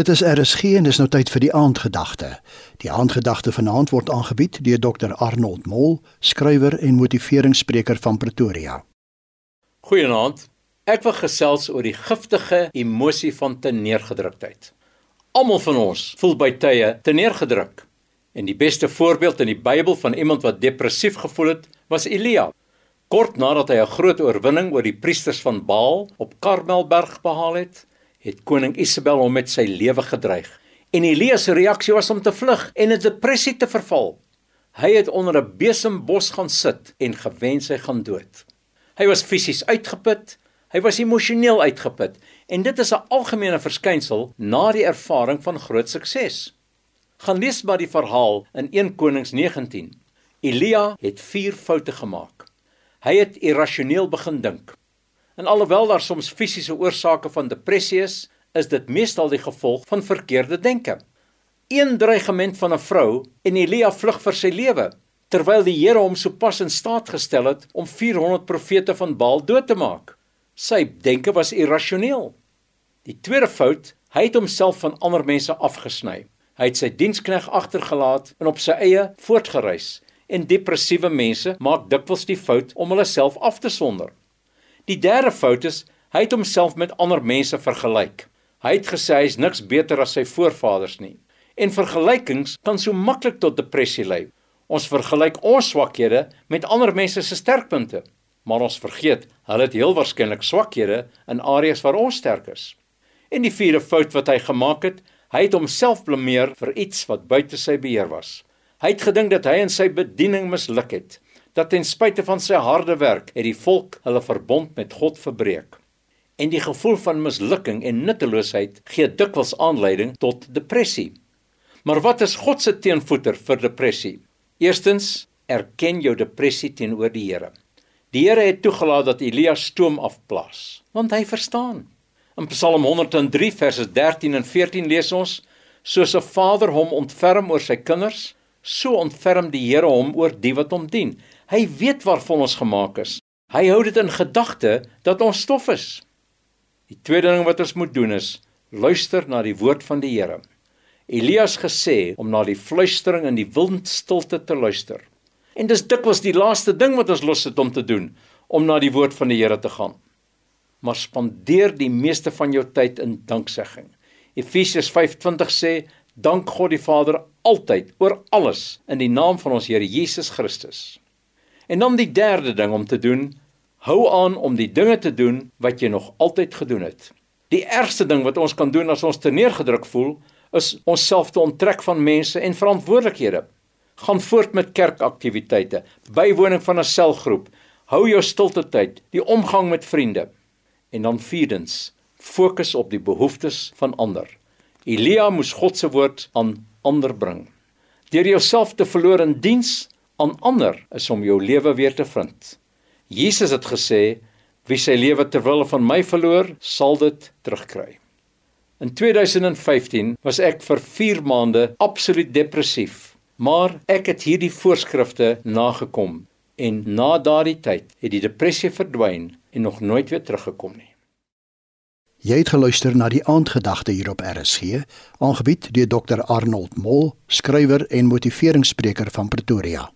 Dit is RSG en dis nou tyd vir die aandgedagte. Die aandgedagte vanaand word aangebied deur Dr Arnold Mol, skrywer en motiveringsspreker van Pretoria. Goeienaand. Ek wil gesels oor die giftige emosie van teneergedruktheid. Almal van ons voel by tye teneergedruk. En die beste voorbeeld in die Bybel van iemand wat depressief gevoel het, was Elia. Kort nadat hy 'n groot oorwinning oor die priesters van Baal op Karmelberg behaal het, het koning Isabel hom met sy lewe gedreig. En Elia se reaksie was om te vlug en in depressie te verval. Hy het onder 'n besembos gaan sit en gewens hy gaan dood. Hy was fisies uitgeput, hy was emosioneel uitgeput en dit is 'n algemene verskynsel na die ervaring van groot sukses. Gaan lees maar die verhaal in 1 Konings 19. Elia het 4 foute gemaak. Hy het irrasioneel begin dink. En alhoewel daar soms fisiese oorsake van depressie is, is dit meestal die gevolg van verkeerde denke. Een dreigement van 'n vrou en Elia vlug vir sy lewe, terwyl die Here hom sopas in staat gestel het om 400 profete van Baal dood te maak. Sy denke was irrasioneel. Die tweede fout, hy het homself van ander mense afgesny. Hy het sy dienskneg agtergelaat en op sy eie voortgereis. En depressiewe mense maak dikwels die fout om hulle self af te sonder. Die derde fout is hy het homself met ander mense vergelyk. Hy het gesê hy is niks beter as sy voorvaders nie. En vergelykings kan so maklik tot depressie lei. Ons vergelyk ons swakhede met ander mense se sterkpunte, maar ons vergeet hulle het heel waarskynlik swakhede in areas waar ons sterk is. En die vierde fout wat hy gemaak het, hy het homself blameer vir iets wat buite sy beheer was. Hy het gedink dat hy in sy bediening misluk het dat ten spyte van sy harde werk het die volk hulle verbond met God verbreek. En die gevoel van mislukking en nutteloosheid gee dikwels aanleiding tot depressie. Maar wat is God se teenvoeter vir depressie? Eerstens, erken jou depressie teenoor die Here. Die Here het toegelaat dat Elia stoom afplaas, want hy verstaan. In Psalm 103 verse 13 en 14 lees ons: Soos 'n vader hom ontferm oor sy kinders, so ontferm die Here hom oor die wat hom dien. Hy weet waarvan ons gemaak is. Hy hou dit in gedagte dat ons stof is. Die tweede ding wat ons moet doen is luister na die woord van die Here. Elias gesê om na die fluistering in die windstilte te luister. En dis dikwels die laaste ding wat ons los het om te doen, om na die woord van die Here te gaan. Maar spandeer die meeste van jou tyd in danksegging. Efesiërs 5:20 sê dank God die Vader altyd oor alles in die naam van ons Here Jesus Christus. En dan die derde ding om te doen, hou aan om die dinge te doen wat jy nog altyd gedoen het. Die ergste ding wat ons kan doen as ons te neergedruk voel, is onsself te onttrek van mense en verantwoordelikhede. Gaan voort met kerkaktiwiteite, bywoning van 'n selgroep, hou jou stilte tyd, die omgang met vriende. En dan vierdens, fokus op die behoeftes van ander. Elia moes God se woord aan ander bring. Deur jouself te verloor in diens aan ander is om jou lewe weer te vind. Jesus het gesê wie sy lewe ter wille van my verloor, sal dit terugkry. In 2015 was ek vir 4 maande absoluut depressief, maar ek het hierdie voorskrifte nagekom en na daardie tyd het die depressie verdwyn en nog nooit weer teruggekom nie. Jy het geluister na die aandgedagte hier op RSG, aangebied deur Dr Arnold Mol, skrywer en motiveringsspreker van Pretoria.